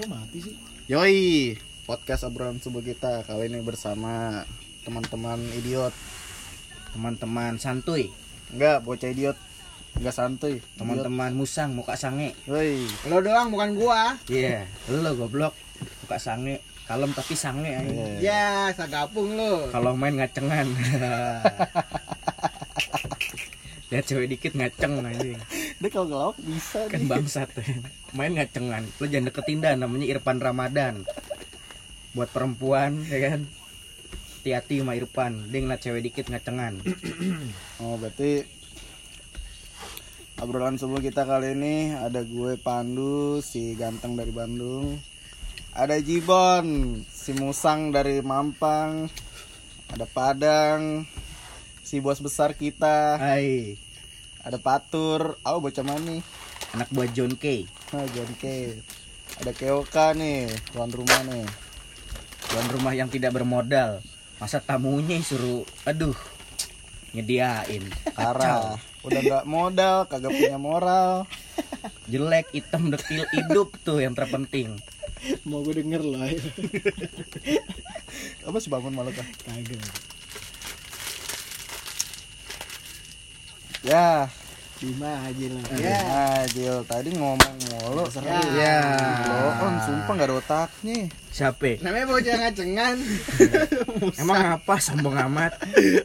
Kok mati sih? Yoi, podcast obrolan subuh kita kali ini bersama teman-teman idiot. teman-teman santuy Enggak, bocah idiot. Enggak santuy. teman-teman musang muka sange Yoi. Lo doang bukan gua. iya lo goblok muka sange kalem tapi sange aja Iya. Ya, sagapung lo. kalau main ngacengan lihat cewek dikit ngaceng aja Dia kalau ngelawak bisa kan nih. bangsat main ngacengan lo jangan deketin dah namanya Irfan Ramadan buat perempuan ya kan hati-hati sama Irfan dia ngeliat cewek dikit ngacengan Oh, berarti obrolan subuh kita kali ini ada gue Pandu, si ganteng dari Bandung. Ada Jibon, si Musang dari Mampang. Ada Padang, si bos besar kita. hai Ada Patur, oh bocah mana nih? anak buah John K Nah, John K. Ada Keoka nih, tuan rumah nih. tuan rumah yang tidak bermodal masa tamunya suruh aduh nyediain Kara, udah nggak modal, kagak punya moral. jelek hitam dekil hidup tuh yang terpenting Mau gue denger ayo. Apa sih bangun malu kah? Kagak. Ya, Lima aja lo. ya, Ya. Jil tadi ngomong mulu. Ya. ya Loon, sumpah nggak ada otaknya. siapa Namanya bocah ngacengan. emang apa sombong amat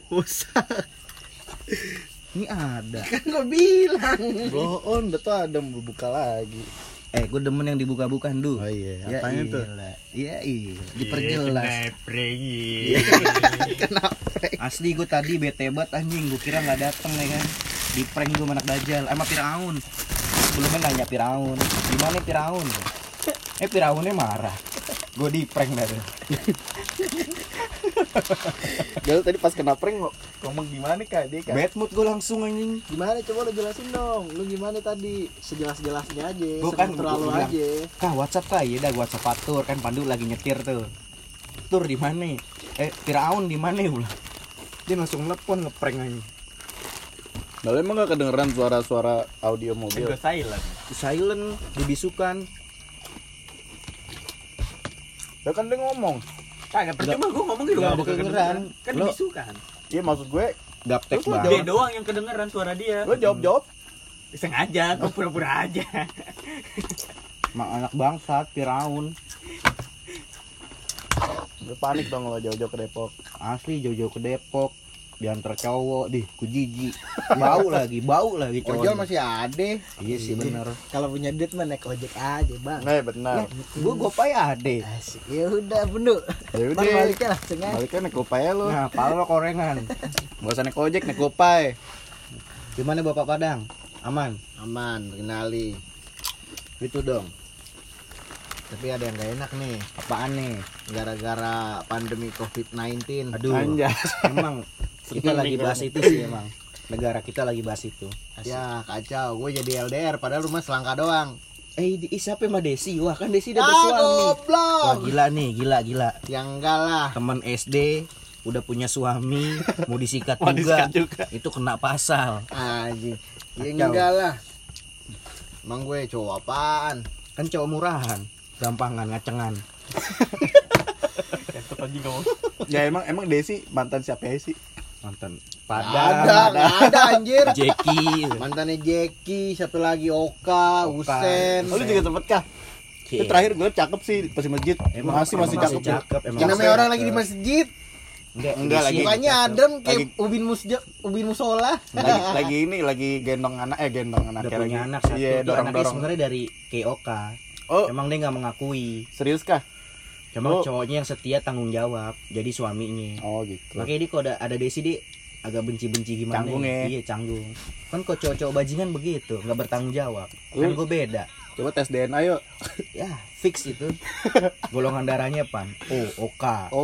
Usah. ini ada Kan gue bilang. Loon, udah tuh ada mau buka lagi. eh gue demen yang dibuka-bukan du Oh iya, ya apanya tuh? iyalah. iya iya diperjelas Kenapa? asli gue tadi bete banget anjing gue kira nggak dateng ya kan di prank gue anak dajal sama Firaun. Sebelumnya nanya Firaun gimana Firaun? Eh Firaunnya marah. Gue di prank dari Jal tadi pas kena prank ngo- ngomong gimana kak? Dia kan? bad mood gue langsung anjing. Gimana? Coba lo jelasin dong. Lu gimana tadi? Sejelas-jelasnya aja. Gua kan terlalu aja. kah WhatsApp kah? Ya dah WhatsApp Patur kan Pandu lagi nyetir tuh. Tur di mana? Eh Firaun di mana? Ulah dia langsung telepon ngeprank aja Lalu emang gak kedengeran suara-suara audio mobil? silent silent dibisukan Ya kan dia ngomong. kagak percuma gua ngomong gitu Nggak nggak kedengeran Kan lo dibisukan. Iya maksud gue, gaptek lu Dia banget doang yang kedengeran suara dia. lo jawab-jawab. Sengaja, kok pura-pura aja. Mak anak bangsat Firaun Gue panik dong lo jauh-jauh ke Depok. asli jauh-jauh ke Depok diantar cowok di ku jijik bau lagi bau lagi cowok Ojol masih ada. iya sih bener Kalau punya duit mah naik ojek aja, Bang. Nah benar. gua gua payah ade Asik. Ya udah, bener. Ya udah. baliknya langsung aja. Baliknya naik gopay lo. nah pala lo korengan Gak usah naik ojek, naik gopay. gimana bapak Padang aman Aman, kenali. itu dong Tapi ada yang gak enak nih. apaan nih Gara-gara pandemi COVID-19. aduh Anjas. emang kita lagi bahas itu sih emang negara kita lagi bahas itu Ya kacau, gue jadi LDR padahal rumah selangka doang. eh di, siapa sama Desi wah kan Desi udah Ah, bersuami wah gila nih gila gila Yang enggak lah. teman SD udah punya suami mau disikat Mau juga, disikat juga. itu kena pasal Aji. Ya enggak lah. Emang gue cowok apaan? kan cowok murahan gampangan ngacengan. Ya emang emang Desi mantan siapa ya sih? mantan padang ada, nggak ada anjir. Jeki Mantannya Jeki, satu lagi Oka, Oka. Usen. Oh, lu juga sempet kah? Itu terakhir gue cakep sih pas di masjid. Emang- masih masih cakep. masih cakep, emang. Yang namanya orang lagi di masjid. enggak, Enggak, lagi. Mukanya adem kayak Lagi- ubin musja, ubin musola. lagi, lagi ini lagi gendong anak eh gendong anak udah punya anak satu Iya, dorong dorong. sebenarnya dari KOK Oh, emang dia nggak mengakui serius kah? cuma Oh. cowoknya yang setia tanggung jawab jadi suaminya Oh, gitu. makanya dia kalau ada ada Desi dia agak benci-benci gimana Canggung ya? iya canggung kan kok cowok-cowok bajingan begitu nggak bertanggung jawab kan gue beda Coba tes DNA yuk. ya fix itu. Golongan darahnya pan. O OK Oh,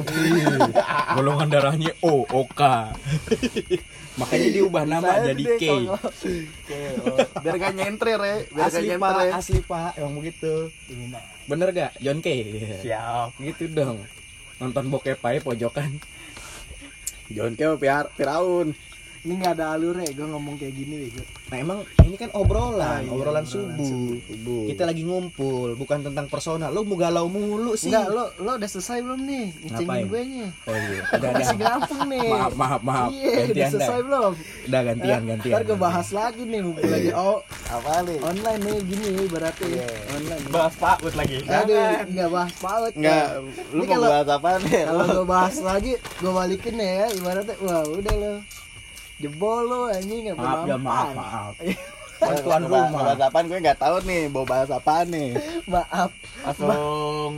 golongan darahnya O OK makanya diubah nama jadi K. biar gak nyentrir ya, biar gak asli nyentrir pak. asli pak. Emang begitu. Bener gak John K? Siap. gitu dong. Nonton bokep aja pojokan. John Kew Firaun. Ini nggak ada alurnya, gue ngomong kayak gini bego. Nah emang ini kan obrolan, Ah, iya, obrolan obrolan subuh. Subuh. Kita lagi ngumpul, bukan tentang personal. Lu mau galau mulu sih. Enggak, lo lo udah selesai belum nih? Ngecengin Ngapain? gue nya. Oh iya, udah ada. Masih gampang nih. Maaf, maaf, maaf. Iya, udah Gantian dah. selesai belum? Udah gantian, gantian. Ntar gue bahas lagi nih, mumpung lagi oh Apa nih? online nih gini berarti Iya. online. Bahas Pak lagi. Aduh, nggak bahas paut. Enggak, Nah, lu ini mau kalau- bahas apa nih? Kalau gue bahas lagi, gue balikin ya, ibaratnya, wah udah lo jebol lo anjing nggak Maaf, ya, maaf, maaf. maaf. Kan tuan bahas- rumah. Bahas apaan gue nggak tahu nih, mau bahas apaan nih. Maaf, Langsung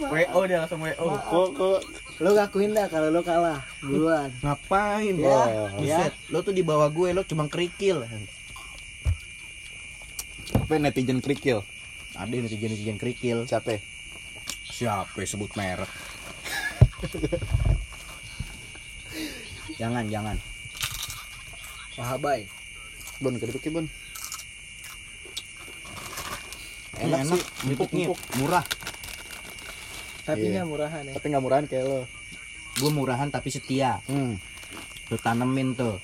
WO dia langsung WO. Kok kok lo ngakuin dah kalau lo kalah duluan. Ngapain? Ya, Buset, lo tuh di bawah gue, lo cuma kerikil. apa netizen kerikil? Ada netizen-netizen kerikil. Siapa? Siapa yang sebut merek? jangan, jangan. Wahabai. Bon, keripik Bon. Enak, Enak sih, keripiknya empuk, murah. Tapi Iya. nggak murahan ya. Tapi nggak murahan kayak lo. Gue murahan tapi setia. Hmm. Lo tanemin tuh.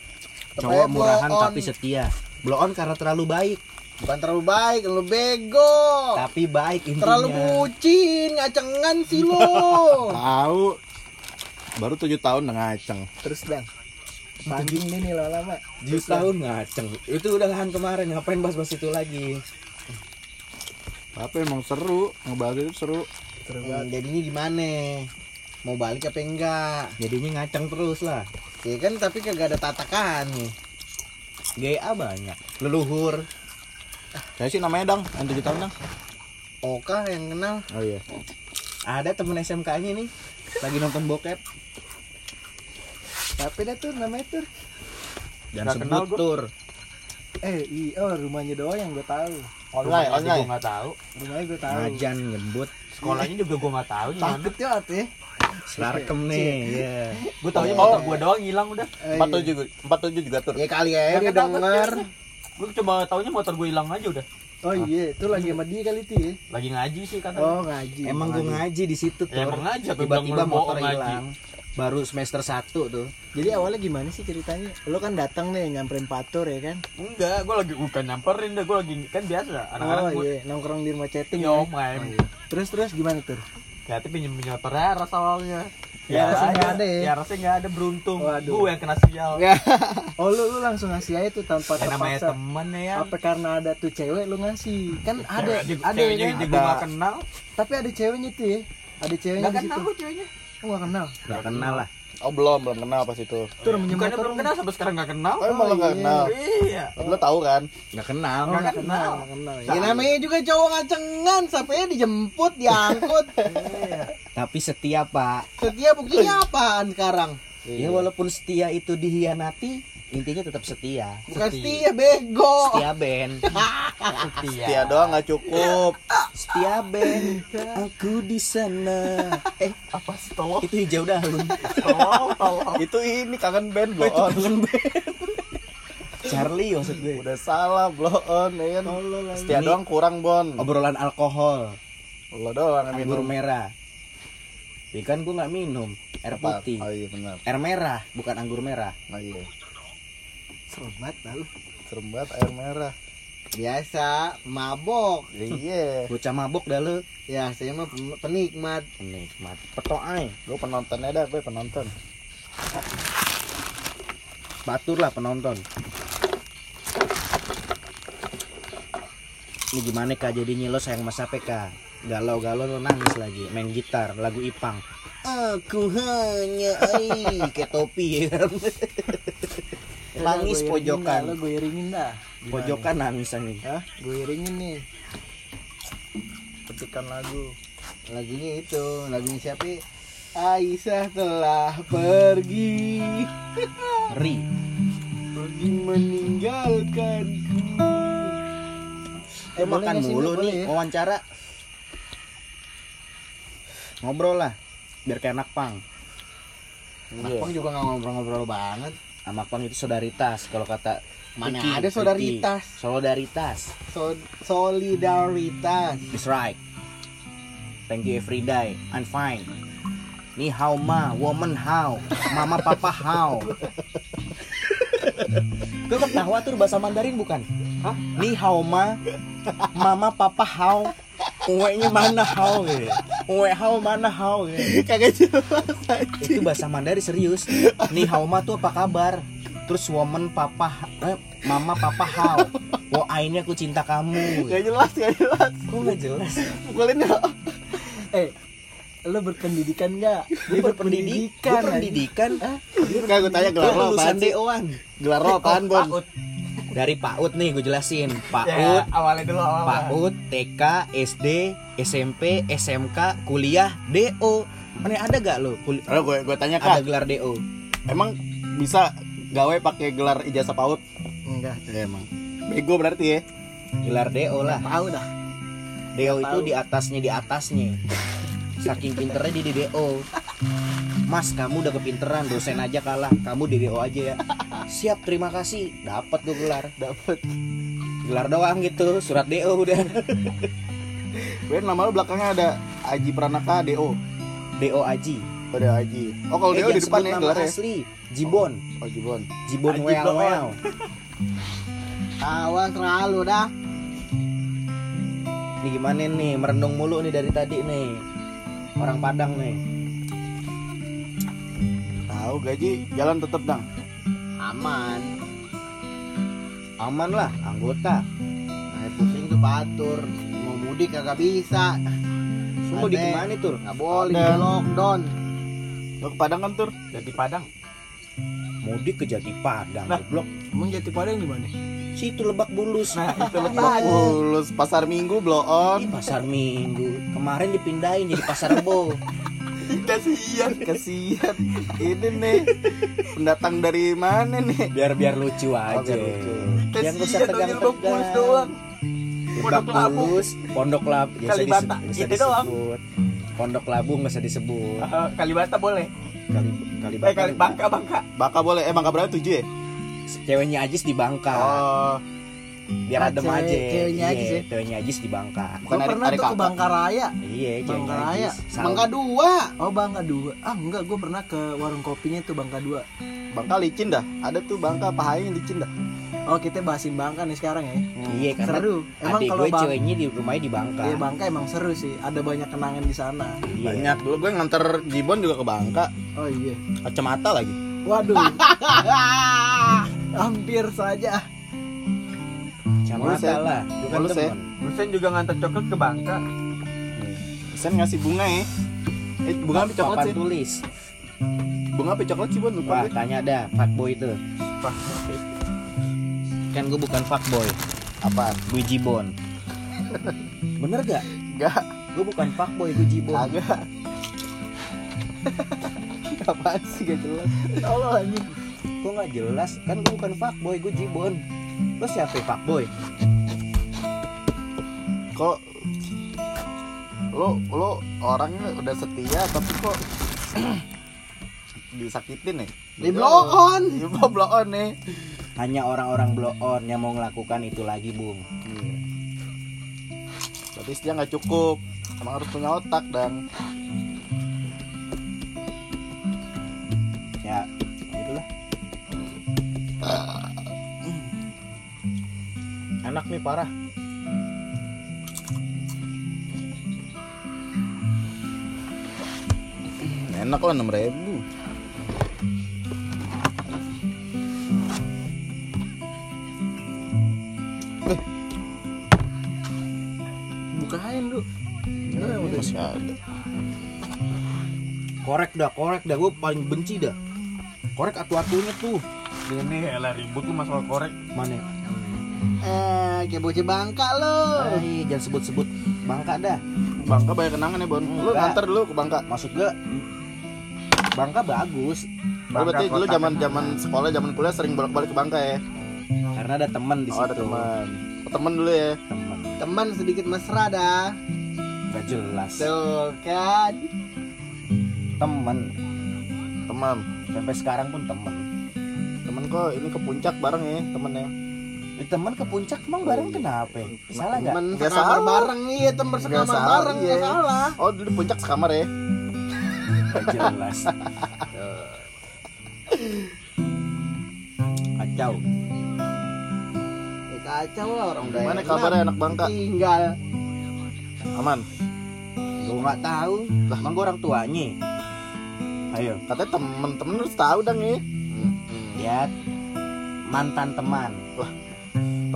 Cowok murahan on. tapi setia. Blow on karena terlalu baik. Bukan terlalu baik, lo bego. Tapi baik intinya. Terlalu bucin, ngacengan sih lo. Tahu. Baru tujuh tahun ngaceng. Terus bang, banding deh nih lama-lama. Tujuh tahun ngaceng. Itu udah kan kemarin. Ngapain bahas-bahas itu lagi? Tapi emang seru, ngebahas itu seru. Terus Hmm, jadinya gimana? Mau balik apa enggak? Jadinya ngaceng terus lah. Ya kan tapi kagak ada tatakan nih. GA banyak. Leluhur. Kayak sih namanya Dang, yang tujuh tahun Dang. Oka yang kenal. Oh iya. Ada temen SMK-nya nih. Lagi nonton bokep. Tapi dah tuh namanya tuh. Dan kenal sebut tur. Eh, i- oh rumahnya doang yang gue tahu. Online, Rumahnya online. Gue nggak tahu. Rumahnya gue tahu. Ngajan, ngebut. Sekolahnya juga gue nggak tahu di mana. Takut ya ya. Sarkem nih. Iya. Gue taunya motor gue doang hilang udah. Empat tujuh, empat tujuh juga tur. Ya kali ya dia Nggak kenal denger. Gue cuma taunya motor gue hilang aja udah. Oh iya, itu lagi sama dia kali itu ya. Lagi ngaji sih katanya. Oh ngaji. Emang gue ngaji di situ tuh. Ya, emang ngaji, Tiba-tiba motor hilang. Baru semester 1 tuh. Jadi awalnya gimana sih ceritanya? Lo kan datang nih nyamperin patur ya kan? Enggak, gue lagi bukan nyamperin deh, gue lagi kan biasa. Anak-anak Oh gue iya, nongkrong di rumah chatting. Iya, ya. Oh, iya. Terus terus gimana tuh? Kayaknya pinjem pinjem Eras awalnya. Ya, rasanya nggak ada ya? Ya rasanya nggak ada beruntung. Waduh. Gue yang kena sial. Oh lu lu langsung ngasih aja tuh tanpa Ya, namanya terpaksa. temen ya. Apa karena ada tuh cewek lu ngasih? Kan ada Cewek- ada ceweknya ya aja kan? gue nggak kenal. Tapi ada ceweknya tuh ya. Ada ceweknya di kenal gue ceweknya. Oh, nggak kenal. Gak kenal lah. Oh belum, belum kenal pas itu. Tuh namanya Bukannya belum kenal sampai sekarang nggak kenal. Oh, nggak iya. kenal. Iya. Lo tahu kan? Gak kenal. Oh, Nggak nggak kenal. kenal, nggak kenal. Ya Tahu. namanya juga cowok ngacengan, sampai dijemput, diangkut. Tapi setia pak. Setia buktinya apaan sekarang? Ya walaupun setia itu dihianati, intinya tetap setia. Bukan Setia. setia, bego. Setia Ben. Setia. Setia doang nggak cukup. Setia Ben. Aku di sana. Eh, Apa sih tolong? itu hijau daun. Tolong, tolong. itu ini kangen band blow on. Charlie maksud gue. Udah salah blow on ya kan. Setia Ini- doang kurang Bon. Obrolan alkohol, Lo doang yang anggur minum. merah. Ya kan gue nggak minum air putih, Oh iya benar. air merah, bukan anggur merah. Oh iya. Serem banget lalu. Serem banget air merah. Biasa, mabok. Iya. Bocah mabok dah lu. Ya, saya mah pen- penikmat. Penikmat. Petok ay. Gue penontonnya dah, gue penonton. Batur lah penonton. Ini gimana kak jadinya lo sayang mas apa kak? Galau-galau lo nangis lagi main gitar lagu Ipang. Aku hanya ai kayak topi ya nangis pojokan. Lo gue iringin dah. Pojokan nangis nih. Hah? Gue iringin nih. Petikan lagu. Lagunya itu, lagunya siapa? Aisyah telah pergi, Ri. pergi meninggalkanku. Eh boleh makan mulu nih ya? wawancara. Ngobrol lah biar kayak anak pang. Bang juga nggak ngobrol-ngobrol banget. Anak pang itu solidaritas kalau kata Mana Ricky, ada solidaritas? Solidaritas. So- solidaritas. That's right. Thank you every day. I'm fine. Ni how ma, woman how, mama papa how. Kau ketawa tuh bahasa Mandarin bukan? Hah? Ni hao ma, mama papa hao, uwe-nya mana hao gitu. Uwe hao mana hao gitu. Kagak jelas. Itu bahasa Mandarin serius. Ni hao ma tuh apa kabar? Terus woman papa eh, mama papa hao. Wo ainnya aku cinta kamu. Gak jelas, gak jelas. Kok nggak jelas? Pukulin ya. Eh, lo berpendidikan nggak? Dia berpendidikan, berpendidikan. Gak gue tanya gelar lo apaan sih? Gelar lo apaan, Bon? Dari PAUD nih gue jelasin. PAUD, Ya, awalnya dulu awal. PAUD, TK, SD, SMP, SMK, kuliah, DO. Mana ada gak lo? Kul- gue gue tanya ada kak, gelar DO. emang bisa gawe pakai gelar ijazah PAUD? Enggak. Ya emang. Bego berarti ya. Gelar DO lah. Tahu dah. DO itu di atasnya di atasnya. Saking pinternya dia di DO. Mas, kamu udah kepinteran, dosen aja kalah. Kamu di DO aja ya. Siap, terima kasih. Dapat gue gelar. Dapet. Gelar doang gitu, surat DO udah. Gue nama lo belakangnya ada Aji Pranaka DO. DO Aji. Ada Aji. Oh kalau Eh, DO di depan ya nama gelarnya. asli. Jibon. Oh Jibon. Jibon Aji well well. Awan selalu dah. Ini gimana nih, merenung mulu nih dari tadi nih. Orang Padang nih. Tahu gaji jalan tetep dang. Aman. Aman lah, anggota. Nah, pusing tuh patur. Mau mudik kagak bisa. Semua di ke mana tur? Nggak boleh Ada. di lockdown. Lo ke Padang kan tur? Jadi Padang. Mudik ke Jati Padang, Nah. goblok. Emang jati padang di mana? Situ Lebak Bulus. Nah, itu lebih Lulus pasar minggu blow Ih, on. pasar Minggu. Kemarin dipindahin jadi Pasar Rebo. Kasihan, kasihan. Ini nih pendatang dari mana nih? biar biar lucu aja. biar lucu. Yang usah Kasihan, tegang Bulus doang. Pondok Labu. Pondok Labu, usah Kalibata, itu doang. Pondok Labu nggak usah disebut. Eh, Kalibata boleh. Kali Kalibata. Eh, kali Bangka, Bangka. Baka boleh. Eh Bangka berapa tujuh ya? Ceweknya Ajis di Bangka. Oh, biar Ah, adem aja. ceweknya Iya, Ajis ya? Ceweknya Ajis di Bangka. bukan Gua hari, pernah hari tuh ke. Bangka Raya. Iya, ceweknya Bangka Raya. Bangka dua. Oh Bangka dua. Ah enggak, gue pernah ke warung kopinya tuh Bangka dua. Bangka licin dah. Ada tuh Bangka pahanya licin dah. Oh kita bahasin Bangka nih sekarang ya. Iya, karena Seru. Emang kalau gue Bang- ceweknya di rumahnya di Bangka. Iya Bangka emang seru sih. Ada banyak kenangan di sana. Iya. Banyak. Dulu gue nganter Jibon juga ke Bangka. Oh iya. Kacamata lagi. Waduh. Hampir saja. Sama Mulus ya? lah. Itu kan Mulus ya? temen. Husen juga ngantar coklat ke Bangka. Sen ngasih bunga ya. Eh, bunga apa coklat sih? tulis. Bunga apa coklat sih, Bon? Lupa Wah, gue. tanya dah fuckboy itu. Kan gue bukan fuckboy, Apaan? gue jibon. Bener gak? Enggak. Gue bukan fuckboy, gue jibon. Agak. Apaan sih gak jelas? Allah anjing. Kok nggak jelas? Kan gue bukan fuckboy, gue jibon. Lo siapa yang fuckboy? Kok lo lo orangnya udah setia tapi kok disakitin ya? Di blow on. Iya, blow on nih. Hanya orang-orang blow on yang mau ngelakukan itu lagi, Bung. Iya. Tapi dia nggak cukup. Emang harus punya otak dan Ya, gitulah. Enak nih parah. enak lah enam ribu. Bukain lu. Masih ada. Korek dah, korek dah. Gue paling benci dah. Korek atu-atunya tuh. Ini elah ribut lu masalah korek. Mana? Kayak bocah Bangka lo. Ay, jangan sebut-sebut Bangka dah. Bangka banyak kenangan ya Bon. Lu nganter dulu ke Bangka. Maksud gue Bangka bagus Lu berarti Bangka dulu kota zaman zaman sekolah zaman kuliah sering bolak-balik ke Bangka ya. karena ada teman di Oh, situ. ada teman. Oh, teman dulu ya. Teman. Teman sedikit mesra dah. Gak jelas. Tuh kan. Teman. Teman. Sampai sekarang pun teman. Temen kok ini ke puncak bareng ya temennya. Di teman ke puncak emang bareng kenapa? Salah nggak? Temen sekamar salah. bareng nih, temen sekamar salah, bareng iya. salah. Oh dulu di puncak sekamar ya. Gak jelas. kacau. Ya, kacau lah orang udah Gimana enak. kabarnya anak Bangka? tinggal Aman. Gue nggak tahu. Lah, emang gue orang tuanya. Ayo, Katanya temen-temen harus tahu dong nih. ya mantan teman.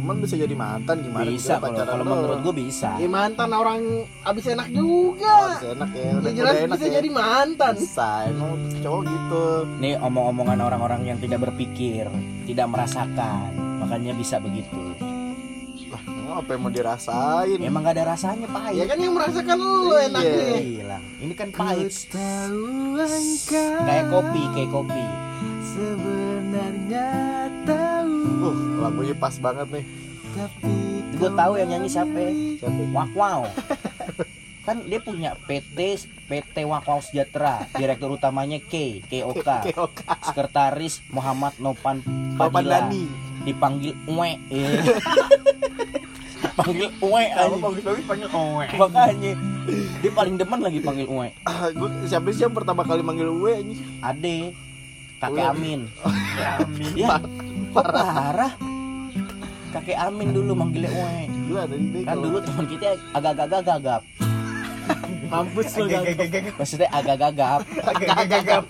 Temen bisa jadi mantan gimana? bisa kalau kalau menurut gue bisa. ya mantan orang abis enak Oh, juga bisa enak ya. ya, Udah, jelas udah enak bisa ya. jadi mantan Bisa, emang cowok gitu. Nih omong-omongan orang-orang yang tidak berpikir, tidak merasakan, makanya bisa begitu. Lah, apa yang mau dirasain? Emang gak ada rasanya ya pahit. kan yang merasakan lu Iya. enaknya Hilang. Ini kan pahit. Kayak kopi, kayak kopi. sebenarnya tahu Uh, lagunya pas banget nih. tapi Gue tahu yang nyanyi siapa. Siapa? Wak Wow. Kan dia punya PT PT Wak Wow Sejahtera, direktur utamanya K, KOK. Oke, Sekretaris Muhammad Nopan Padilla. Dani. Dipanggil Uwe. Eh. Dipanggil Uwe bagus-bagus panggil Owe. Makanya dia paling demen lagi panggil Uwe. Ah, gua siapa sih yang pertama kali manggil Uwe ini? Ade kakek Uwe. Amin. Amin. Ya, kok parah? Kakek Amin dulu manggilnya Uwe. Gila. Kan dulu teman kita agak-agak gagap. mampus lu kan Maksudnya agak gagap. gagap.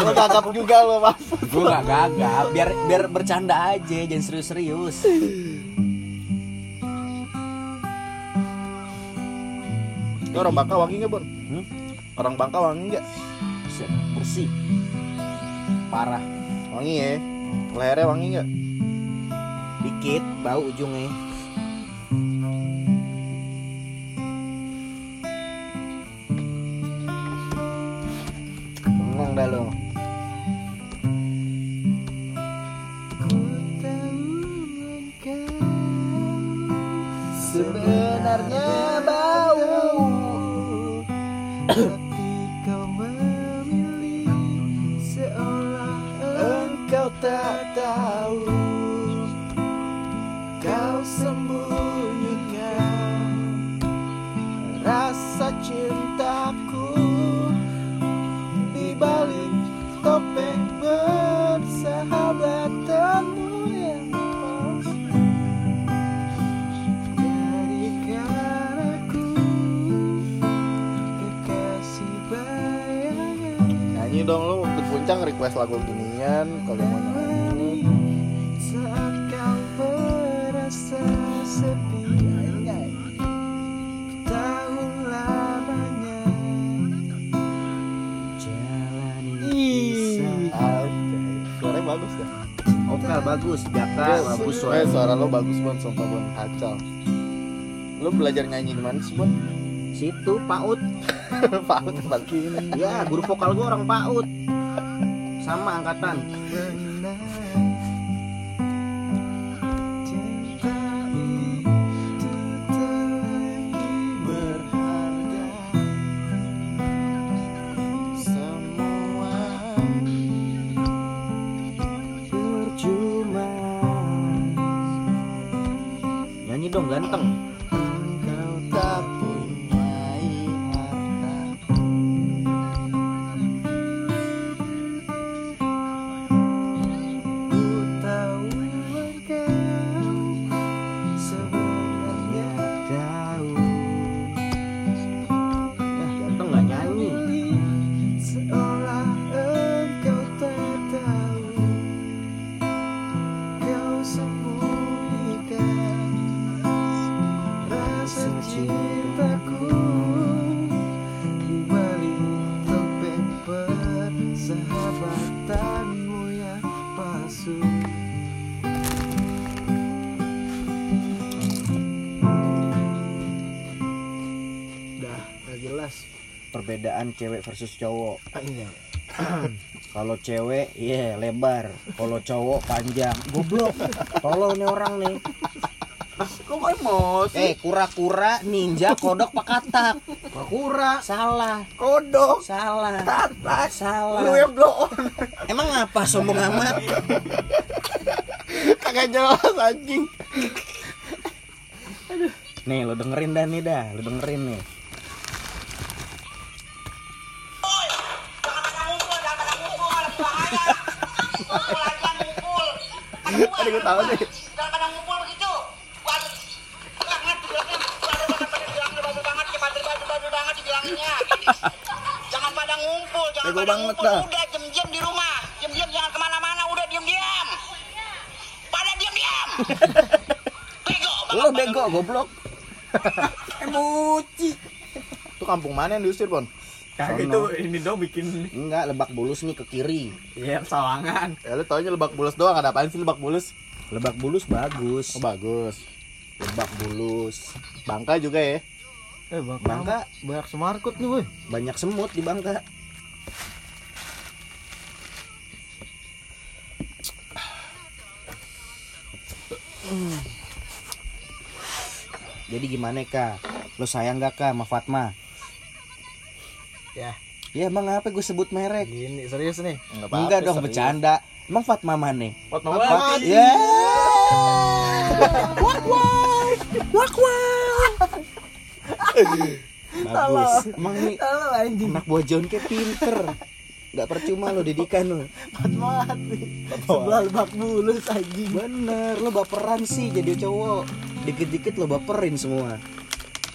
Lo gagap juga lo, Mas. Gue gak gagap, biar biar bercanda aja, jangan serius-serius. Orang Bangka wangi nggak, Bon? Hmm? Orang Bangka wangi nggak? Bersih. Parah. Wangi ya. Lehernya wangi nggak? Dikit bau ujungnya. Bengong dah lo. sebenarnya bau tak tahu kau sembunyikan rasa cintaku di balik topeng bersahabatanmu yang palsu Jadikan aku kekasih bayangan. Nyanyi dong lo waktu puncak request lagu ginian kalau mau nyanyi. Saat kau merasa sepi bagus ya. Vokal bagus, jaka bagus Eh, suara. suara lo bagus Bon, sumpah Bon, kacau. Lo belajar nyanyi di mana sih Bon? Situ PAUD. Pak tempat ini. Ya, guru vokal gua orang PAUD. Sama angkatan. Perbedaan cewek versus cowok. Iya. Kalau cewek, iya lebar. Kalau cowok panjang. Goblok. Tolol nih orang nih. Kok emosi? Eh, kura-kura, ninja, kodok, pakatak. Kura Salah. Kodok. Salah. Tatak. Salah. Lu yang blow on. Emang apa sombong amat? Kagak jelas anjing. Nih, lo dengerin dah nih dah. Lo dengerin nih. Ada gue tahu deh. Jangan pada ngumpul begitu. Waduh. Banget. Waduh, bilangnya. Ya dibilangnya. Jangan pada ngumpul, jangan pada ngumpul. dah. Udah diam-diam di rumah. Diam-diam jangan ke mana-mana. Udah diam-diam. Pada diam-diam. Bego. Lo bego goblok. Emoji. Itu kampung mana yang diusir, Bon? Kagak itu ini dong bikin Enggak, lebak bulus nih ke kiri. ya sawangan. Ya lu taunya lebak bulus doang, ada apaan sih lebak bulus? Lebak bulus bagus. Oh, bagus. Lebak bulus. Bangka juga ya. Eh bang, Bangka banyak semarkut nih woi. banyak semut di Bangka. Jadi gimana kak? Lo sayang gak kak sama Fatma? Ya. Ya emang apa gue sebut merek? Gini serius nih. Enggak Enggak dong bercanda. Emang Fatma mana? Fatmawati. Ya. Wak wak. Wak wak. Bagus. Emang ini Halo anjing. anak buah John kayak pinter. Gak percuma lo didikan lo. mati. Sebelah lebak bulus anjing. Bener, lo baperan sih jadi cowok. Dikit-dikit lo baperin semua.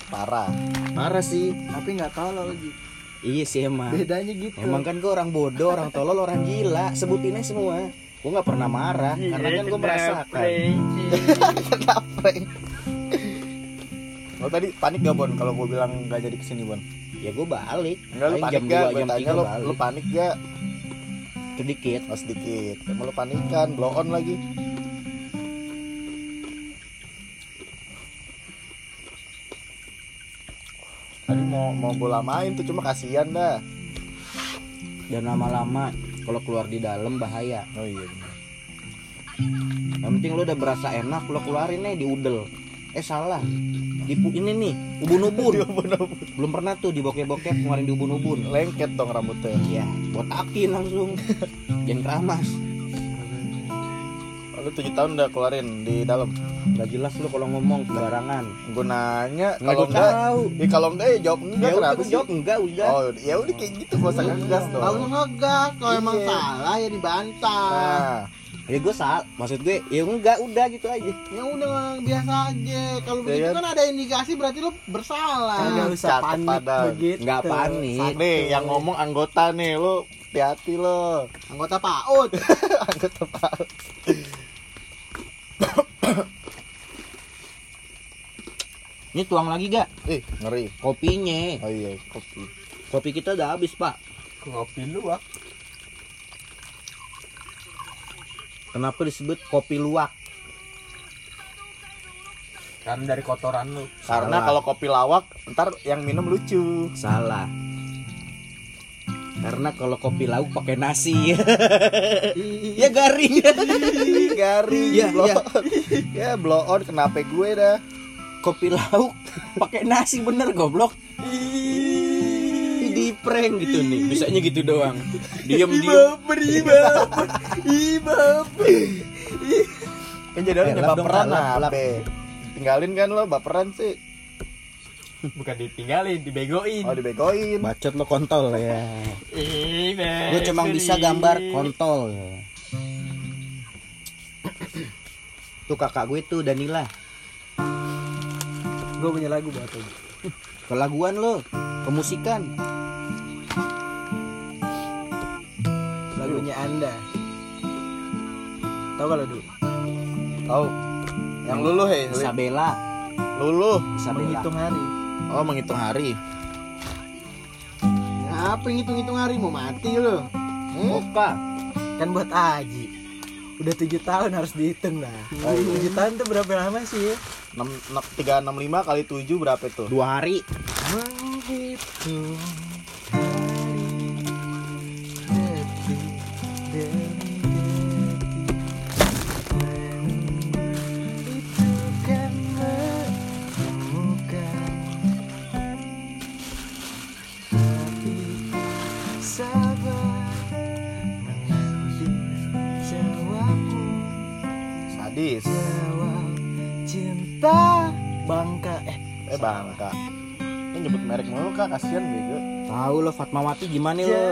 Parah. Marah sih. Tapi nggak tahu lagi. Iya sih emang. Bedanya gitu. Emang kan gue orang bodoh, orang tolol, orang gila. Sebutinnya semua. Gue nggak pernah marah karena kan gue merasakan. Lo tadi panik gak, Bon? Kalau gue bilang gak jadi ke sini, Bon? Ya gue balik. Enggak, lu panik gak? 2, Gue tanya 3 lo, balik. lo panik gak? Sedikit. Oh, sedikit. Emang lo panik kan? Blow on lagi. Tadi mau mau gue lamain tuh cuma kasihan dah. Dan lama-lama kalau keluar di dalam bahaya. Oh iya. Yang penting lo udah berasa enak, lo keluarin nih di udel. Eh salah. Di ini nih, ubun-ubun. Belum pernah tuh di bokep-bokep ngeluarin di ubun-ubun. Lengket dong rambutnya. Iya, botakin langsung. Jangan keramas. Lo 7 tahun udah keluarin di dalam. Gak jelas lo kalau ngomong sembarangan. Gue nanya Nggak kalau enggak, tahu. ya kalau enggak ya jawab enggak Ya udah kenapa jawab enggak udah. Oh, ya udah kayak gitu gak usah ngegas dong. Kalau ngegas, kalau emang Iya. salah ya dibantah. Nah, Ya gue salah. Maksud gue ya enggak udah gitu aja. Ya udah biasa aja. Kalau Ya begitu kan? kan ada indikasi berarti lo bersalah. Kagak usah Cakep panik begitu. Nggak panik. Nih yang ngomong anggota nih, lo hati-hati lo. anggota PAUD. anggota Pak. Ini tuang lagi gak? Ih, ngeri. Kopinya. Oh iya, kopi. Kopi kita udah habis pak. Ngopi lu ah. Kenapa disebut kopi luwak? Karena dari kotoran lu. Karena Salah. kalau kopi lawak, ntar yang minum lucu. Salah. Karena kalau kopi lauk pakai nasi. ya garing. Garing. Iya, blow iya. on. ya, blow on kenapa gue dah. Kopi lauk pakai nasi bener goblok. Di prank gitu nih. Bisanya gitu doang. Diem diem. Kan jadi orang Elap dong, baperan apa? Tinggalin kan lo baperan sih. Bukan ditinggalin, dibegoin. Oh, dibegoin. Bacot lo kontol ya. Gue cuma bisa gambar kontol. Tuh kakak gue tuh Danila. Gue punya lagu buat lo. Kelaguan lo, kemusikan. Lagunya Anda. Tahu kalau dulu? Tahu. Yang luluh he, Lin. Isabella. luluh. Isabella. Menghitung hari. Oh, menghitung hari. Apa ngitung-ngitung hari mau mati lo? Oka. Kan buat Aji. Udah tujuh tahun harus dihitung dah. Tujuh tahun tuh berapa lama sih? 6 365 kali 7 berapa itu? Dua hari. Menghitung merek mulu Kak, kasihan bego. Tahu lo Fatmawati gimana lo?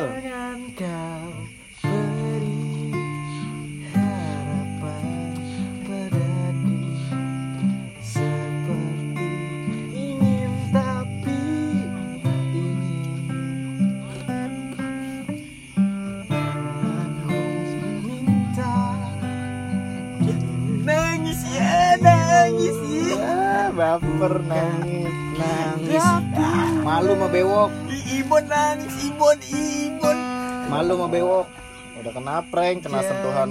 Ibon nangis, Ibon, Ibon. malu sama bewok udah kena prank kena sentuhan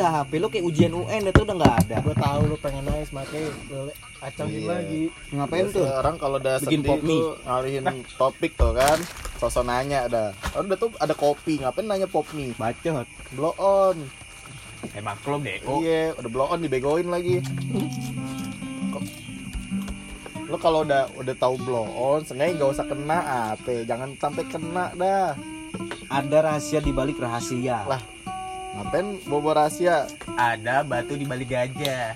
ah HP lo kayak ujian UN itu udah nggak ada gue tahu lu pengen nangis makanya lu acangin Iya. lagi ngapain tuh Orang kalau udah Bikin sedih tuh ngalihin topik tuh kan. Sosok nanya ada. Orang udah tuh ada kopi, ngapain nanya pop mie? bacot Blow on. Emang lo bego. Iya, udah blow on dibegoin lagi. Lo kalau udah udah tahu blow on, sengaja nggak usah kena apa, jangan sampai kena dah. ada rahasia di balik rahasia Lah, ngapain bobo rahasia? Ada batu di balik gajah.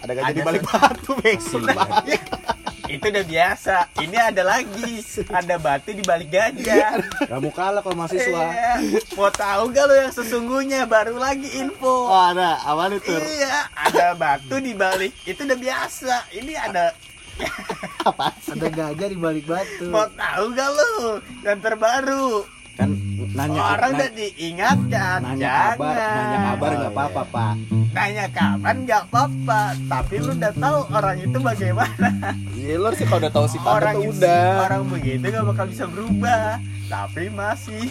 Ada gajah Ada di balik batu, Bexi. Itu udah biasa. Ini ada lagi. Ada batu di balik gajah. kamu kalah kalau mahasiswa Iya. Mau tahu gak lo yang sesungguhnya? Baru lagi info. Oh, ada. Apa itu? Iya, ada batu di balik. Itu udah biasa. Ini ada ada gajah di balik batu mau tahu gak lo? Yang terbaru. Kan nanya Orang udah diingatkan. nanya Jangan. kabar nanya kabar nggak Oh, apa-apa iya. pak Nanya kapan nggak apa-apa. Tapi lu udah tahu orang itu bagaimana. Iya, lo sih kalau udah tahu sifatnya orang itu- udah. Orang begitu gak bakal bisa berubah. Tapi masih.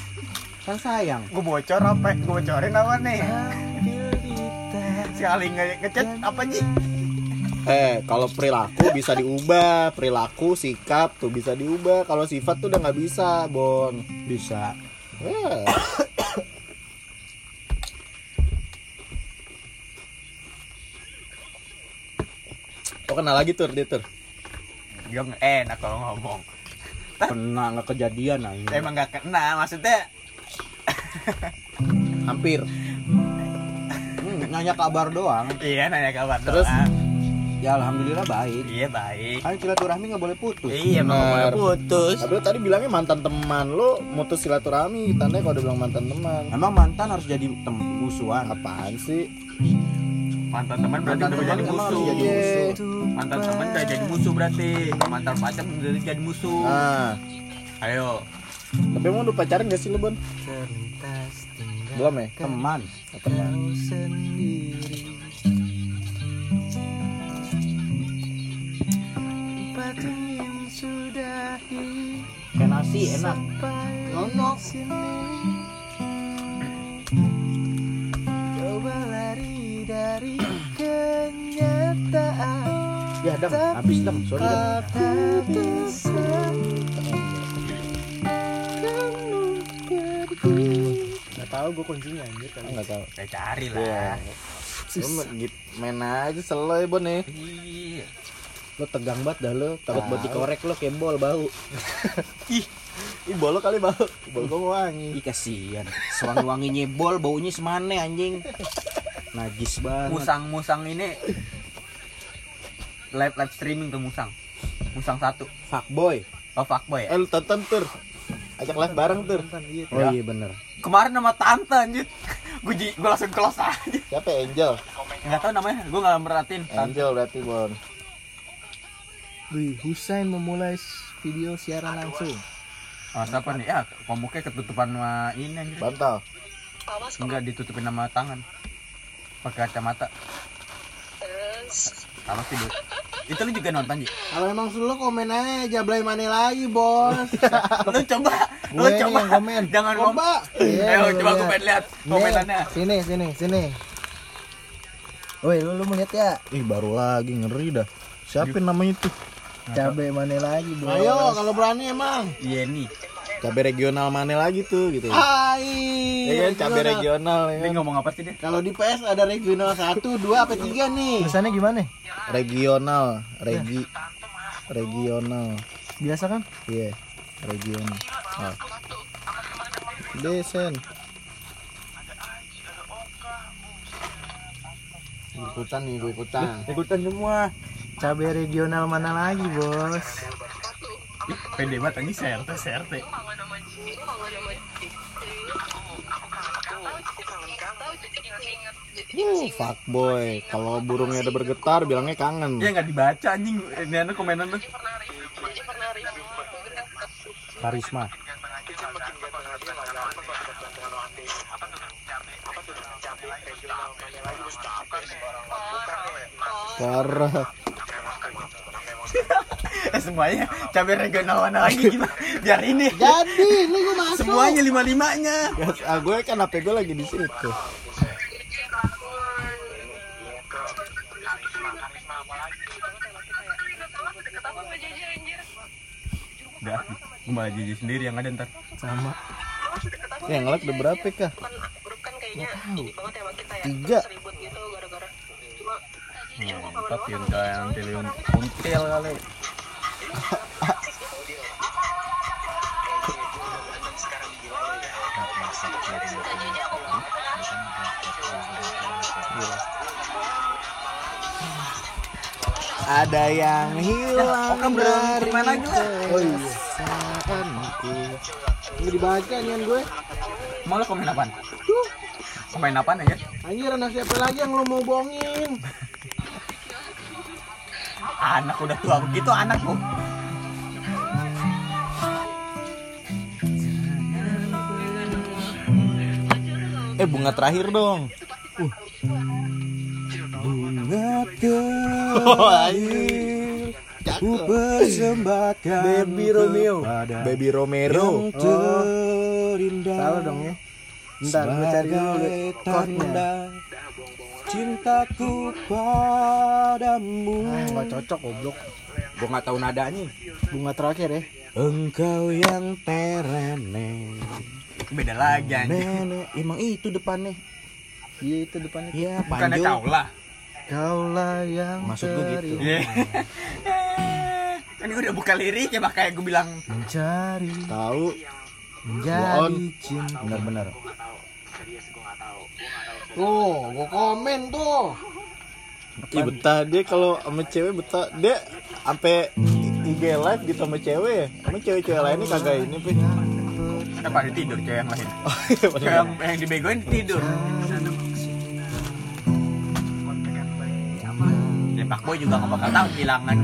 kan sayang Gue bocor apa? Gue bocorin apa nih? Sekali nge- ngechat apa nih? Eh, kalau perilaku bisa diubah, perilaku, sikap tuh bisa diubah. Kalau sifat tuh udah nggak bisa, Bon. bisa Eh. Oh kenal lagi tur dia tur. Dia enak kalau ngomong. kena nggak kejadian anjing. Emang nggak kena, maksudnya Hampir. Hmm, nanya kabar doang iya nanya kabar Terus? doang. Ya alhamdulillah baik Iya baik. kan silaturahmi nggak boleh putus Iya nggak boleh putus. Tapi lo tadi bilangnya mantan teman lo mutus silaturahmi. Tandanya kalau udah bilang mantan teman. emang mantan harus jadi tem musuhan Apaan sih? Mantan teman berarti Mantan udah jadi musuh. jadi Iya. Mantan teman udah jadi musuh berarti. Mantan pacar udah jadi musuh. Nah, Ayo. tapi emang udah pacaran gak sih lo, Bon? Belum ya? teman Teman. Ingin sudahi kayak nasi enak. sini. Coba lari dari kenyataan. Ya dam habis dam sorry pergi Gak tau gue kuncinya anjir kan? Enggak tahu. Kita cari Iya. lah. Lo main- main aja selo ya, Bon nih. Iya. lo tegang banget dah lo takut buat dikorek lo kayak bol bau Ih, bolo kali bau. Bolo gua wangi. ih kasihan sewangi wanginya bol baunya semane anjing najis banget Musang-musang ini live live streaming tuh musang. Musang satu. fuckboy Oh fuckboy Eh, ya? lu tonton tur. Ajak live bareng tur. oh iya bener Kemarin sama tante anjir. Gue gue langsung close aja. Siapa Angel? Enggak tahu namanya, gue enggak merhatiin. Angel berarti, Bon. Wih, Husain memulai video siaran langsung Oh, siapa nih? Ya, komuknya ketutupan sama ini anjir. Bantal. Enggak ditutupin sama tangan. Pakai kacamata. Sama sih, Bu. Itu lu juga nonton, Ji? Kalau emang suruh lo komen aja, jablay mana lagi bos Lu coba, lu coba. yang komen. Jangan. Coba. Iya, Ayo, lu coba lihat. gue pengen lihat komenannya. Sini, sini, sini Woi, lu, lu mau lihat ya? Ih, baru lagi ngeri dah. Siapa namanya itu? Cabe mana lagi bos Ayo, kalau berani emang. Iya nih. Cabe regional mana lagi tuh gitu. Hai Ya kan cabe regional ya Ini kan. ngomong apa sih dia? Kalau di PS ada regional 1, 2 apa 3 nih? Tulisannya gimana? Regional, regi regional. Biasa kan? Iya, regional. Oh. Desen. Ikutan nih, gue ikutan. Ikutan semua. Cabai regional mana lagi, Bos? Ih, pede banget ini CRT CRT. Uh, fuckboy. Kalau burungnya ada bergetar bilangnya kangen. Ya nggak dibaca anjing ini anak komenan tuh. Karisma. Parah. Eh, semuanya cabai regional mana lagi gimana? Biar ini. Jadi, ini gue masuk. Semuanya lima limanya. Ya, ah, gue kan HP gue lagi di situ. Udah, gue malah jijik sendiri yang ada ntar. Sama. Ya, ngelak udah berapa kah? Tiga. Empat yun kayak nanti liun until kali. Ada yang hilang belum dari main lagi lah. Oh iya. Nggak dibaca nih gue. Mau lo komen apaan? Komen apaan aja? Anjir, anak siapa lagi yang lo mau bohongin? Anak udah tua begitu anakku. Eh bunga terakhir dong. Bunga terakhir. Ku persembahkan Baby Romeo. Baby Romero. Oh. terindah. Salah dong ya. Bentar, gue cari dulu tanda cintaku padamu. Ah, nggak cocok goblok. Gua nggak tahu nadanya. Bunga terakhir ya. Engkau yang terene. Beda lagi anjing. Nenek, emang itu depannya. Iya itu depannya. Iya, Bukannya panjang. kau lah. Kaulah yang Maksud gue gitu. Iya. Kan gue udah buka lirik ya makanya gue bilang Mencari, Tahu. menjadi cinta. Benar-benar. Tuh, gue komen tuh. Ih betah dia kalau sama cewek betah dia sampai IG live gitu sama cewek ya. Sama cewek-cewek lainnya kagak ini pi. Eh pada tidur cewek yang lain. Oh iya Cewek yang, yang dibegoin tidur. Ya Pak Boy juga gak bakal tahu kehilangan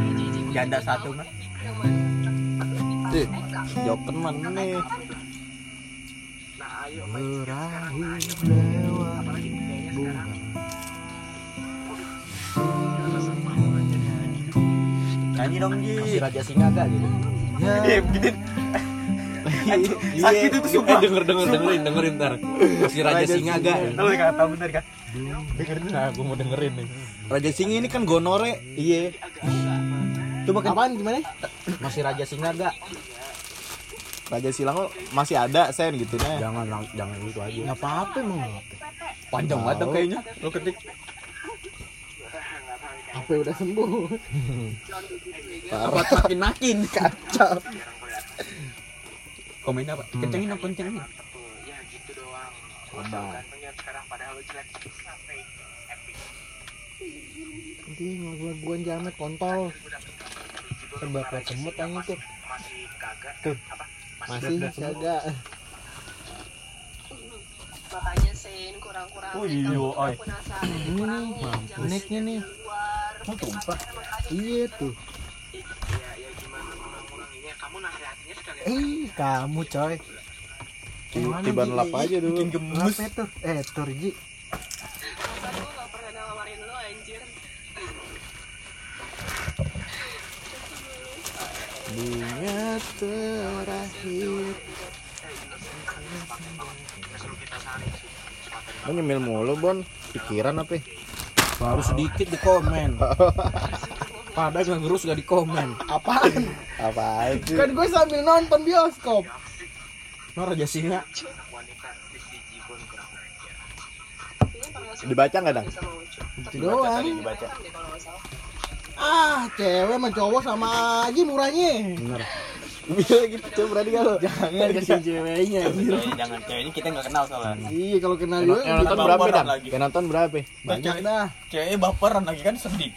janda satu mah. Ih, jawab teman nih. Berakhir lewat bunga. Nyanyi dong Ji. Si Raja Singa gak gitu. Ya, Iya begini. Sakit itu sumpah. Eh, denger denger dengerin dengerin ntar. Si Raja Singa gak. Lu kata tahu bener kan? Nah, gua mau dengerin nih. Raja Singa ini kan gonore. Iya. Coba kan apaan gimana? masih Raja Singa gak? Raja Silang lo masih ada sen gitu nah. Jangan jangan itu aja. Nggak apa-apa emang. Panjang banget kayaknya. Lu ketik. Apa udah sembuh? Apa makin makin kacau. Komen apa? Kencengin apa kencengin? Nanti ngelaguan jamet kontol. Serba kayak semut aja tuh. Tuh. Masih siaga. makanya sen kurang-kurang Oh iya, oi. penasaran Ini nih, uniknya nih. Oh, tumpah. Iya tuh. Eh, kamu coy. Ji? lap aja dulu. Bikin gemes. Apa itu? Eh, Turji. Bunga terakhir. Lo nyemil mulu Bon, pikiran apa? Baru sedikit di komen. Pada ngegerus gak di komen. Apaan? Apaan sih? kan gue sambil nonton bioskop. Nah, Raja Singa. Dibaca nggak dang? Itu doang. Dibaca. Ah, cewek sama cowok sama aja murahnya. Bener. Bilang gitu coba berani gak lo? Jangan kasih ceweknya anjir. Eh, jangan ceweknya kita nggak kenal soalnya Iya kalau kenal juga Yang nonton berapa dan? Yang nonton berapa? banyak dah. ceweknya baperan lagi kan sedih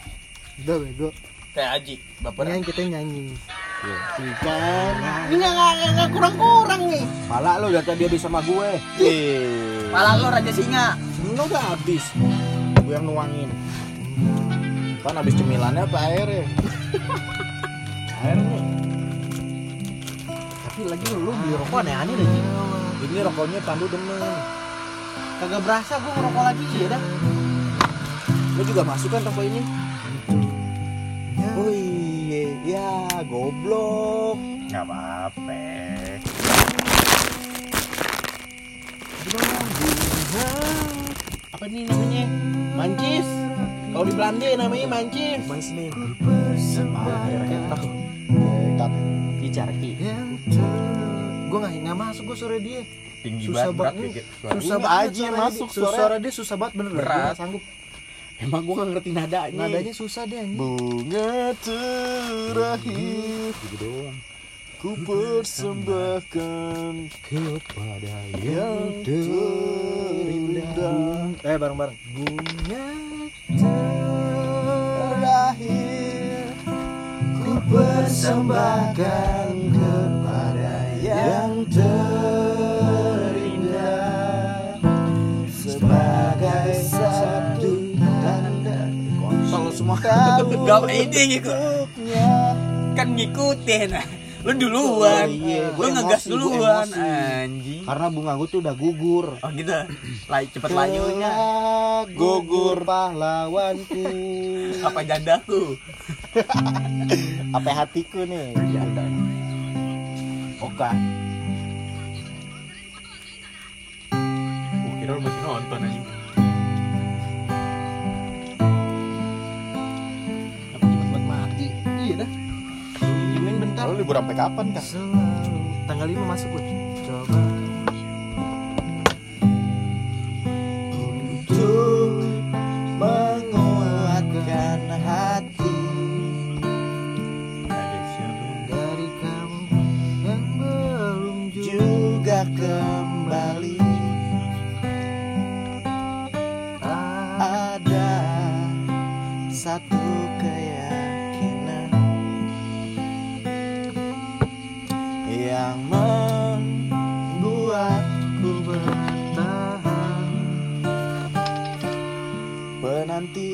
Udah bego. Kayak Aji baperan Yang kita nyanyi. Ikan. Ini nggak nggak kurang-kurang nih. Pala lo udah tadi habis sama gue. Eh. Pala lo raja singa Lo udah habis. Gue yang nuangin. Kan habis cemilannya apa airnya? Airnya. Tapi lagi lu beli rokok aneh-aneh deh. Ji. Ini rokoknya Pandu demen. Kagak berasa gua ngerokok lagi ya dah. Lo juga masuk kan rokok ini? Iya, ya goblok. nggak apa-apa Apa nih namanya? Mancis. Kalau di Belanda namanya mancis. Mansnin. Kat. Dicarki. Gue nggak nggak masuk gue suara dia. tinggi Susah banget Susah Ini banget aja masuk suara. Suara dia susah banget bener. Berat. Sanggup. Emang gue gak ngerti nadanya. Nadanya susah dia anjing. Bunga terakhir Gitu doang. ku persembahkan kepada yang terindah Eh bareng-bareng. Bunga terakhir ku persembahkan kepada yang terindah semua tahu Gak ini ngikut untuknya. kan ngikutin. Lu duluan. Oh, iya, lu ngegas duluan anjing. Karena bunga gue tuh udah gugur. Oh gitu. Lai, cepet layunya. Gugur. pahlawanku. Apa jandaku? Apa hatiku nih? Oka. Gua kira lu masih nonton anjing Bentar. Lo libur sampai kapan kak? Tanggal 5 masuk gue. Coba.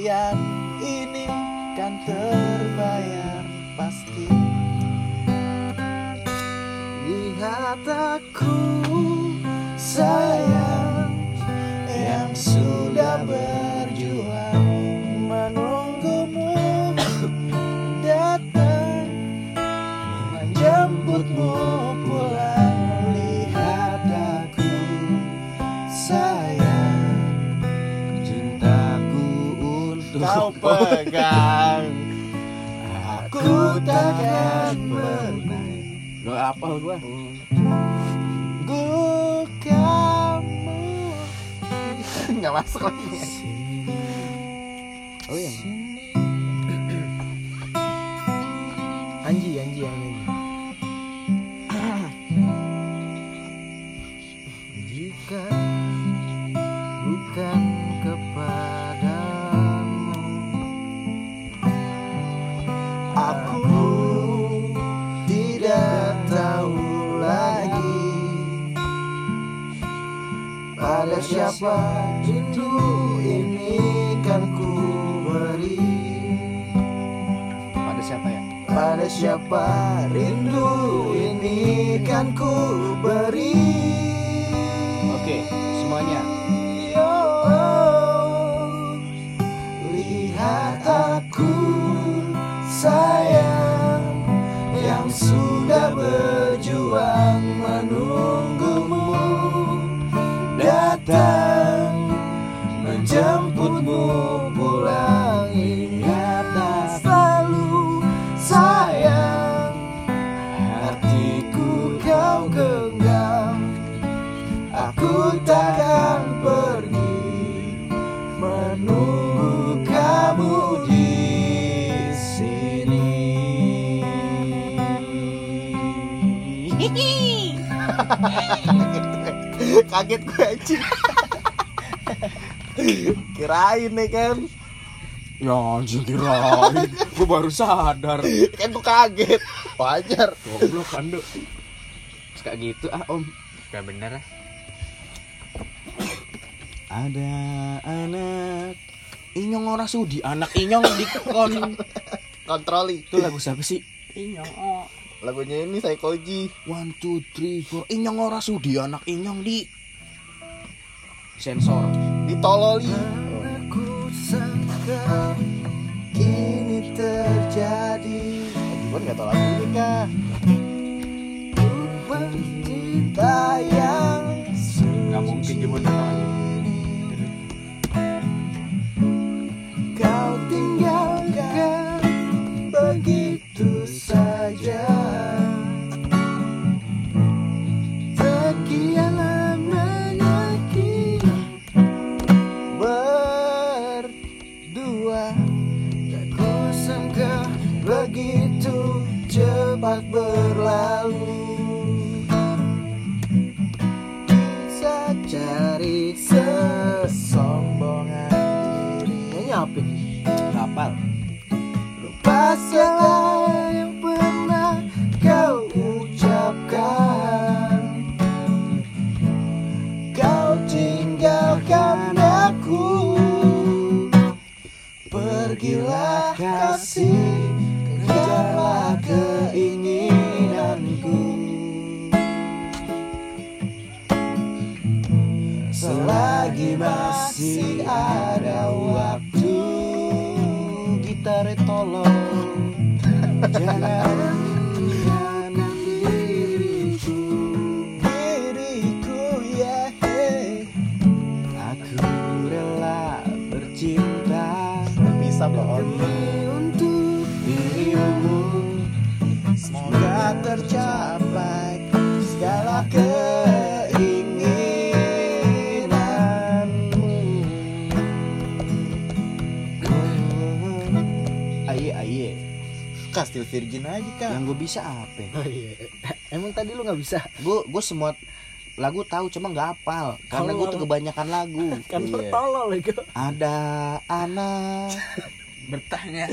Penantian ini kan terbayar pegang aku takkan pernah. Gak apal gua. Gue kamu Nggak masuk lagi. Oh iya siapa rindu ini kan ku beri Pada siapa ya? Pada siapa rindu ini kan ku beri datang kaget gue anjing kirain nih kan Ya anjing kirain. Gue baru sadar. kan gue kaget wajar Goblok Ando. Suka gitu ah om. Gak bener lah. Ada anak Inyong ora sudi anak inyong di kon kontroli itu lagu siapa sih inyong oh. lagunya ini Saikoji one two three four inyong ora sudi anak inyong di sensor. Ditololi. Kini terjadi. Gimana gak tau lagu ini kah? Nggak mungkin gimana segala yang pernah kau ucapkan. Kau tinggalkan aku. Pergilah kasih Kejarlah keinginanku. Selagi masih ada Jangan Kastil Virgin aja kak. Yang gue bisa apa? Oh iya. Emang tadi lu gak bisa? gue gue semua lagu tahu cuma nggak hafal. Karena gue tuh kebanyakan lagu. Kan Iya. bertolol itu ada anak Bertanya.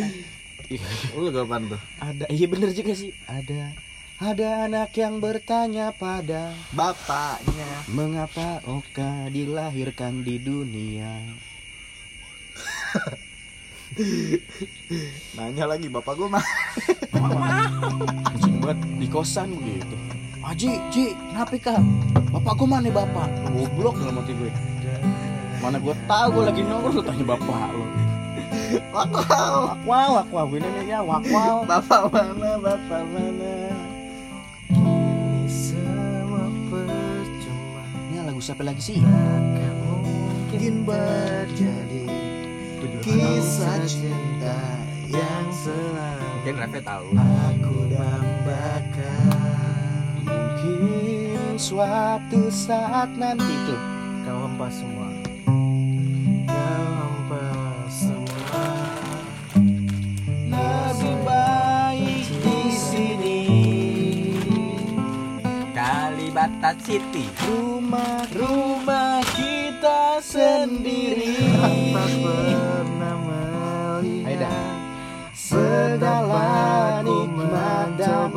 Lu apaan tuh? ada iya bener juga sih. Ada ada anak yang bertanya pada Bapaknya mengapa Oka dilahirkan di dunia Nanya lagi bapak gue mah. Kucing banget di kosan begitu. Aji, Ji, kenapa kak? Bapak gue mana bapak? Goblok dalam hati gue Mana gue tahu gue lagi nongkrong lu tanya bapak lo Wow Wow, wak wow, ini nih ya, wak wow Bapak mana bapak mana? Ini semua percuma Ini lagu siapa lagi sih? Mungkin terjadi Kisah cinta yang selalu Mungkin Raffi tahu. aku dambakan. Mungkin suatu saat nanti tuh Kau hempas semua. Kau hempas semua. Lebih baik di sini. Kalibata City. Rumah rumah sendiri. Tak pernah melihat. Segala nikmat dan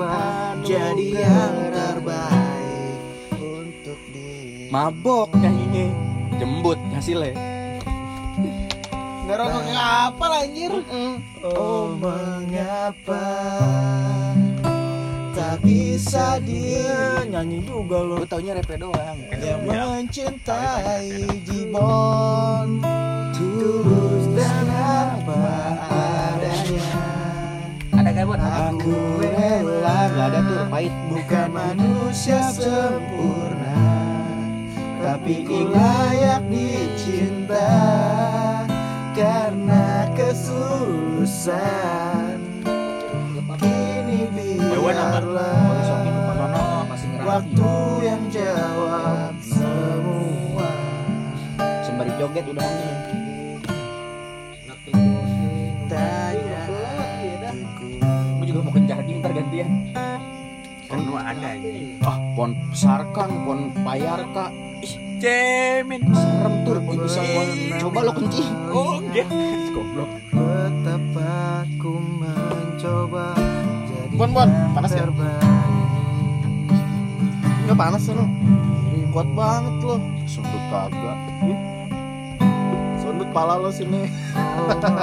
jadi yang terbaik untuk diri. Mabok nyanyinya. Jembut hasilnya. Ngerokok apa anjir? Oh mengapa Tak bisa dia nyanyi juga lo taunya repe doang. Yang mencintai Jibon Tulus dan apa adanya. Ada gabut. Aku rela. Gak ada tuh pahit. Bukan manusia sempurna Tapi layak dicinta Karena kesulusan Kini biarlah Waktu yang jawab semua. Sembari joget udah nih Daya hatiku Gue juga mau ke jadi ntar gantian Kono ada anjing. ah pohon sarkan pohon payarka ih Cemen. serem tuh itu pohon coba lo kencing. Oh, enggak. Goblok. Betapa ku mencoba Bon, Bon, panas ya? terbaik. nggak panas lo kuat banget lo. Sundut kagak. Sundut pala lo sini. Mengapa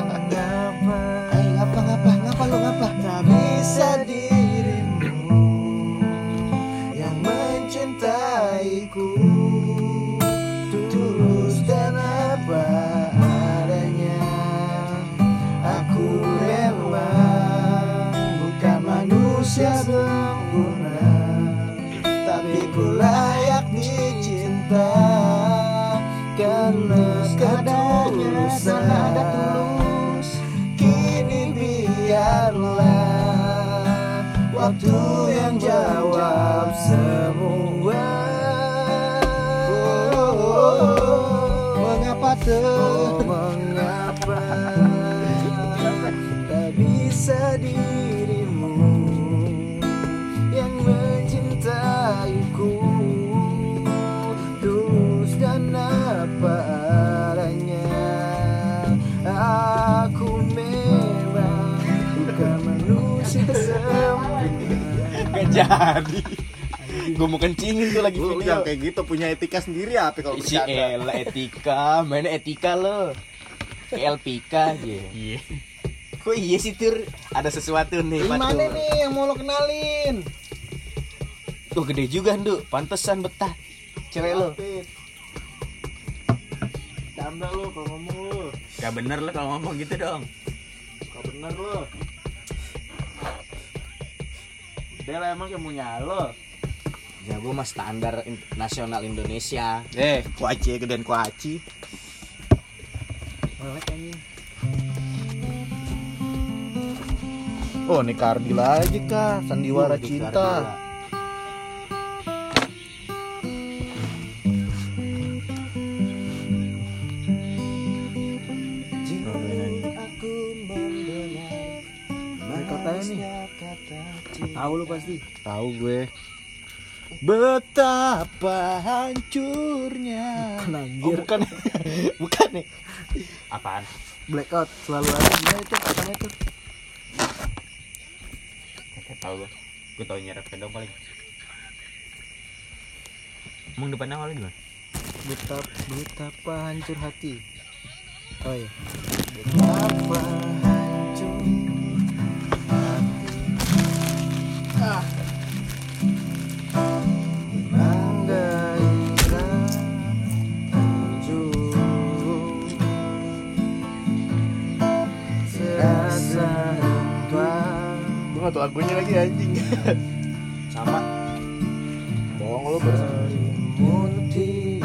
Ayo ngapa ngapa? Ngapa lo ngapa? tak bisa dirimu tuh mengapa tak bisa dirimu yang mencintaiku? Tulus dan apa adanya aku memang bukan manusia sempurna. Gak jadi gue mau kencingin tuh lagi Lu video. yang kayak gitu punya etika sendiri apa kalau si Ella etika mana etika lo? Kayak LPK aja. Iya. kok iya sih tur? Ada sesuatu nih Gimana nih yang mau lo kenalin? tuh gede juga Ndu. Pantesan betah cewek lo. Canda lo kalau ngomong. Lo Gak bener lo kalau ngomong gitu dong. Gak bener lo. Dia lah emang yang punya lo ya gue mah standar in- nasional Indonesia. Eh, kuaci gedean kuaci. Oh, nih Kardi lagi kah? Sandiwara di cinta. Nih tahu lu pasti. Tahu gue betapa hancurnya Oh, bukan bukan nih Apaan? blackout selalu ada gimana itu katanya itu Gak tau gue. Gue tau nyerap kedong paling. Emang depan awalnya gimana? betapa betapa hancur hati oh ya betapa hancur hati ah. Gak tau lagunya lagi anjing. Sama. Bohong Munti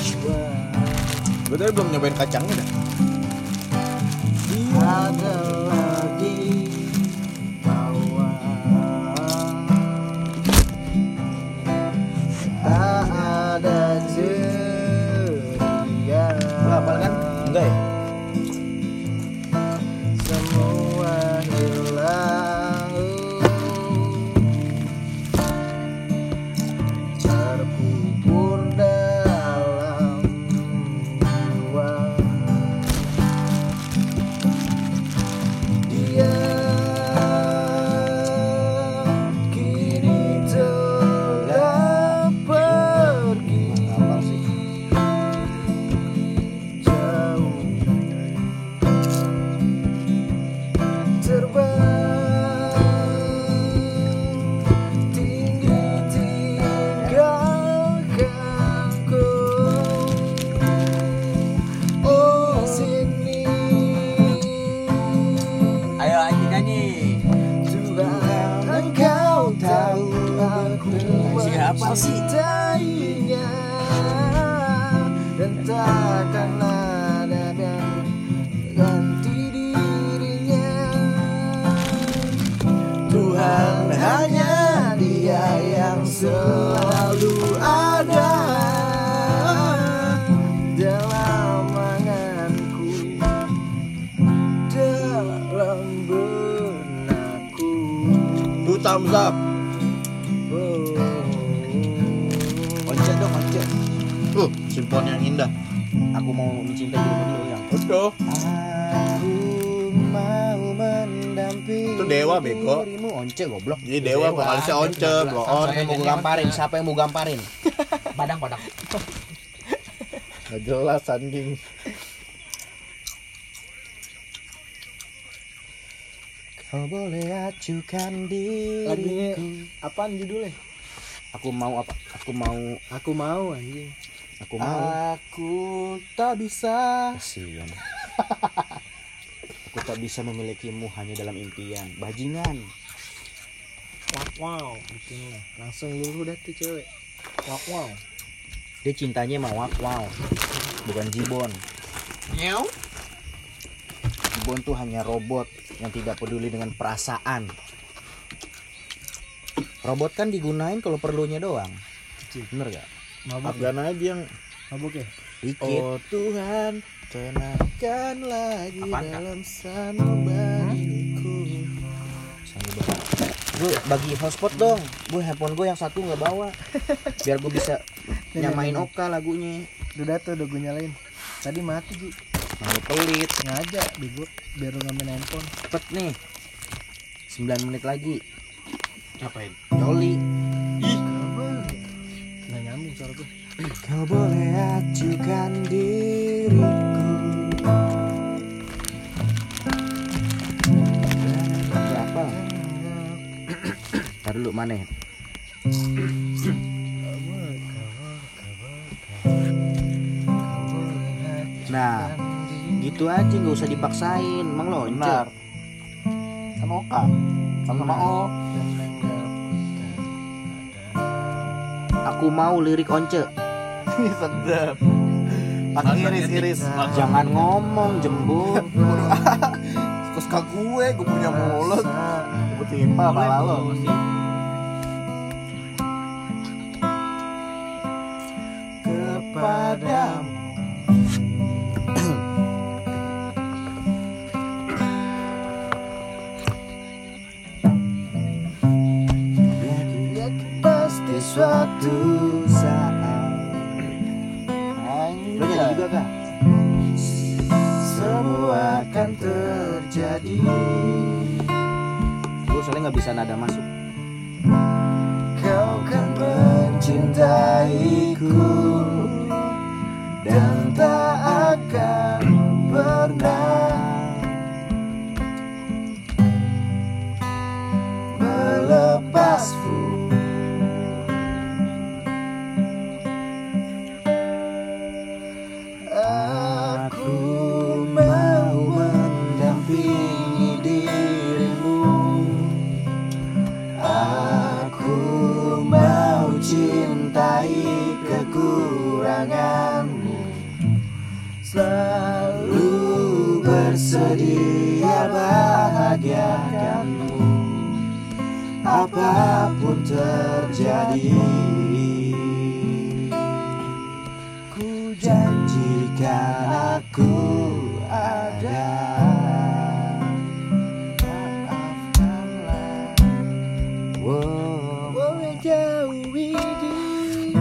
jiwa gue tadi belum nyobain kacangnya dah. Ada dewa vokalisnya Once, blow on. Siapa yang mau gamparin? Siapa yang mau gamparin? Padang, padang. Gak jelas anjing. Kau boleh acukan diri. Lagunya apaan judulnya? Aku mau apa? Aku mau. Aku mau anjing. Aku mau. Aku tak bisa. Kasihan. Aku tak bisa memilikimu hanya dalam impian. Bajingan. Wow, wow. Lah. Langsung luluh dah tuh cewek. Wow, wow. Dia cintanya mau wow, wow. Bukan Jibon. Jibon tuh hanya robot yang tidak peduli dengan perasaan. Robot kan digunain kalau perlunya doang. Bener gak? Mabuk ya? Afgan aja yang Mabuk ya? Dikit. Oh Tuhan, tenangkan lagi Apaan, dalam sanubariku. Gue bagi hotspot dong. Gue handphone gue yang satu nggak bawa. Biar gue bisa nyamain Oka lagunya. Udah tuh udah gue nyalain. Tadi mati Ji. Mau pelit. Sengaja bego biar lu nggak main handphone. Cepet nih. 9 menit lagi. Ngapain? Joli. Nggak nyambung suara gue. Kau boleh acukan diriku Ntar dulu mana ya? Nah, gitu aja nggak usah dipaksain, emang lo Benar. Kan Oka. Sama-sama O. Aku mau lirik once. Sedap. Pakai iris-iris. Jangan ngomong jembur. Suka gue, gue punya mulut. Gue timpa pala lo. Kepadamu Pasti suatu saat Lo juga kah? Semua akan terjadi Gue soalnya nggak bisa nada masuk Kau kan mencintaiku akan Apa pun terjadi. Ku janjikan aku ada. Maafkanlah. Wow, jauhi diriku.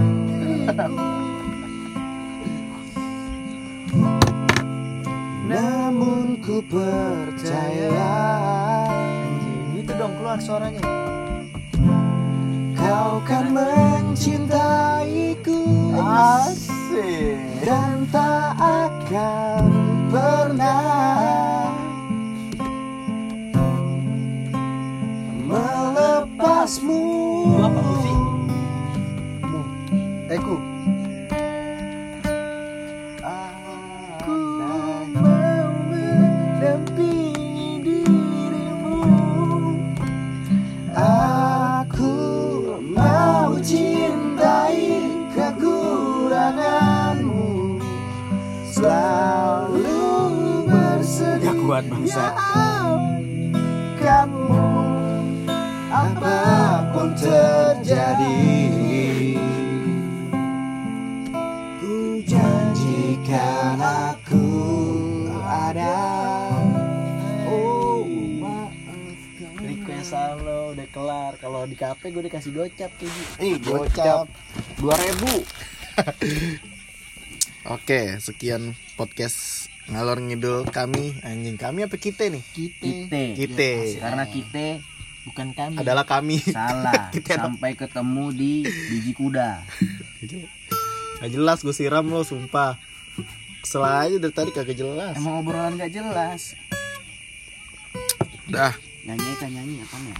Namun ku percaya. Itu dong keluar suaranya. Mencintaiku Asik. Dan tak akan pernah Melepasmu kalau di kafe gue dikasih gocap kayak gitu Eh, Gocap. Dua ribu. Oke, sekian podcast ngalor ngidul kami anjing kami apa kita nih kita Kita. kita Karena kita bukan kami adalah kami salah. Kita ada- Sampai ketemu di biji kuda. Gak jelas gue siram lo sumpah Kesel aja dari tadi kagak jelas Emang obrolan gak jelas. Dah Nyanyi kan nyanyi apa nih?